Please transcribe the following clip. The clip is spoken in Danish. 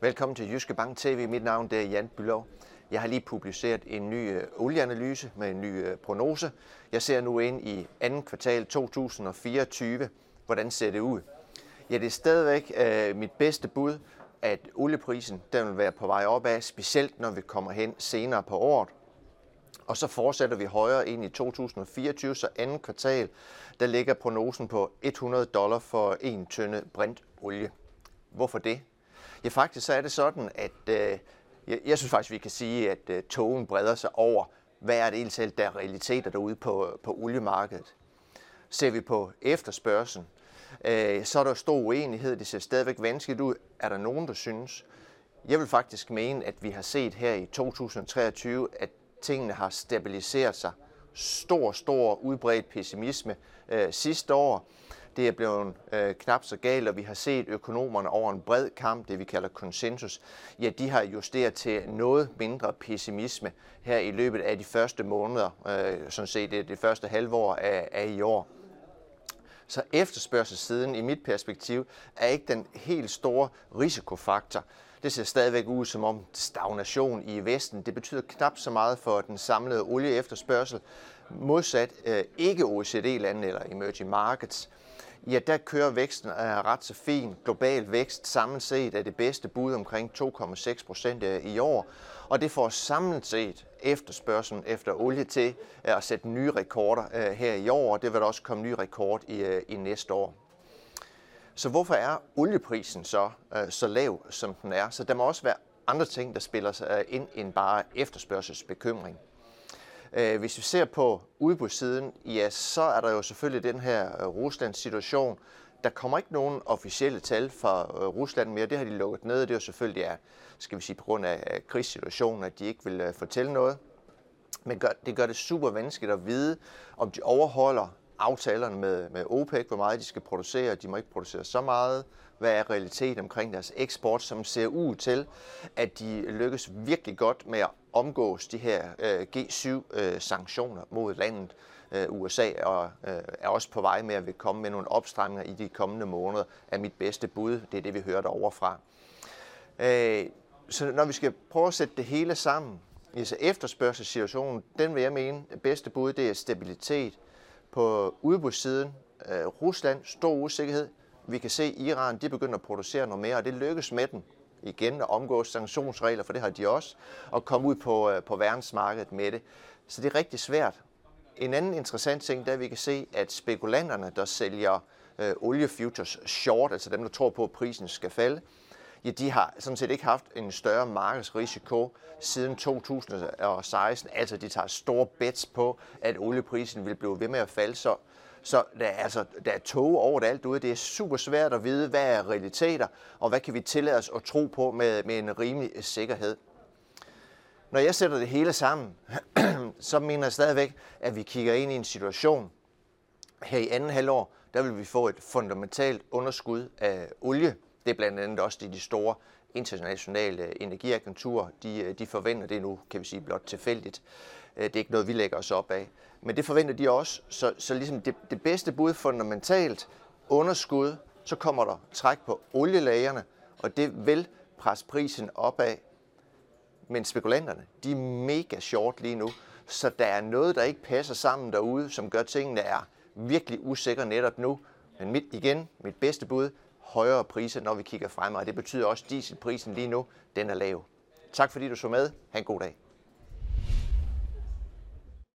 Velkommen til Jyske Bank TV. Mit navn det er Jan Bylov. Jeg har lige publiceret en ny øh, olieanalyse med en ny øh, prognose. Jeg ser nu ind i anden kvartal 2024. Hvordan ser det ud? Ja, det er stadigvæk øh, mit bedste bud, at olieprisen den vil være på vej opad, specielt når vi kommer hen senere på året. Og så fortsætter vi højere ind i 2024, så anden kvartal, der ligger prognosen på 100 dollar for en tønde brint olie. Hvorfor det? Ja, faktisk så er det sådan, at øh, jeg, jeg synes faktisk, vi kan sige, at øh, togen breder sig over, hvad er det egentlig, der er realiteter derude på, på oliemarkedet. Ser vi på efterspørgselen, øh, så er der stor uenighed. Det ser stadigvæk vanskeligt ud. Er der nogen, der synes? Jeg vil faktisk mene, at vi har set her i 2023, at tingene har stabiliseret sig. Stor, stor udbredt pessimisme øh, sidste år. Det er blevet øh, knap så galt, og vi har set økonomerne over en bred kamp, det vi kalder konsensus, ja, de har justeret til noget mindre pessimisme her i løbet af de første måneder, øh, sådan set det, det første halvår af, af i år. Så efterspørgselssiden i mit perspektiv er ikke den helt store risikofaktor. Det ser stadigvæk ud som om stagnation i Vesten. Det betyder knap så meget for den samlede olieefterspørgsel. Modsat øh, ikke OECD-lande eller emerging markets, ja, der kører væksten er ret så fin. Global vækst samlet set er det bedste bud omkring 2,6 procent øh, i år. Og det får samlet set efterspørgselen efter olie til øh, at sætte nye rekorder her i år, og det vil der også komme nye rekord i, i næste år. Så hvorfor er olieprisen så, så lav, som den er? Så der må også være andre ting, der spiller sig ind end bare efterspørgselsbekymring. Øh, hvis vi ser på udbudssiden, ja, så er der jo selvfølgelig den her øh, Ruslands-situation. Der kommer ikke nogen officielle tal fra øh, Rusland mere. Det har de lukket ned. Det er jo selvfølgelig, ja, skal vi sige, på grund af krigssituationen, at de ikke vil øh, fortælle noget. Men gør, det gør det super vanskeligt at vide, om de overholder aftalerne med, med OPEC, hvor meget de skal producere. De må ikke producere så meget. Hvad er realiteten omkring deres eksport, som ser ud til, at de lykkes virkelig godt med at omgås de her øh, G7-sanktioner øh, mod landet. Øh, USA og, øh, er også på vej med at vil komme med nogle opstramninger i de kommende måneder, er mit bedste bud. Det er det, vi hører derovre fra. Øh, så når vi skal prøve at sætte det hele sammen, så efterspørgselssituationen, den vil jeg mene, det bedste bud, det er stabilitet på udbudssiden. Øh, Rusland, stor usikkerhed. Vi kan se, at Iran de begynder at producere noget mere, og det lykkes med den igen at omgå sanktionsregler, for det har de også, og komme ud på, øh, på verdensmarkedet med det. Så det er rigtig svært. En anden interessant ting, der vi kan se, at spekulanterne, der sælger øh, oliefutures short, altså dem, der tror på, at prisen skal falde, ja, de har sådan set ikke haft en større markedsrisiko siden 2016. Altså, de tager store bets på, at olieprisen vil blive ved med at falde. Så, så der, er, altså, der er tog over det alt ude. Det er super svært at vide, hvad er realiteter, og hvad kan vi tillade os at tro på med, med en rimelig sikkerhed. Når jeg sætter det hele sammen, så mener jeg stadigvæk, at vi kigger ind i en situation her i anden halvår, der vil vi få et fundamentalt underskud af olie det er blandt andet også de, de store internationale øh, energiagenturer, de, øh, de forventer det nu, kan vi sige, blot tilfældigt. Øh, det er ikke noget, vi lægger os op af. Men det forventer de også. Så, så ligesom det, det bedste bud fundamentalt underskud, så kommer der træk på olielagerne, og det vil presse prisen opad. Men spekulanterne, de er mega short lige nu, så der er noget, der ikke passer sammen derude, som gør tingene er virkelig usikre netop nu. Men mit, igen, mit bedste bud, højere priser, når vi kigger fremad. Det betyder også, at dieselprisen lige nu, den er lav. Tak fordi du så med. Ha' en god dag.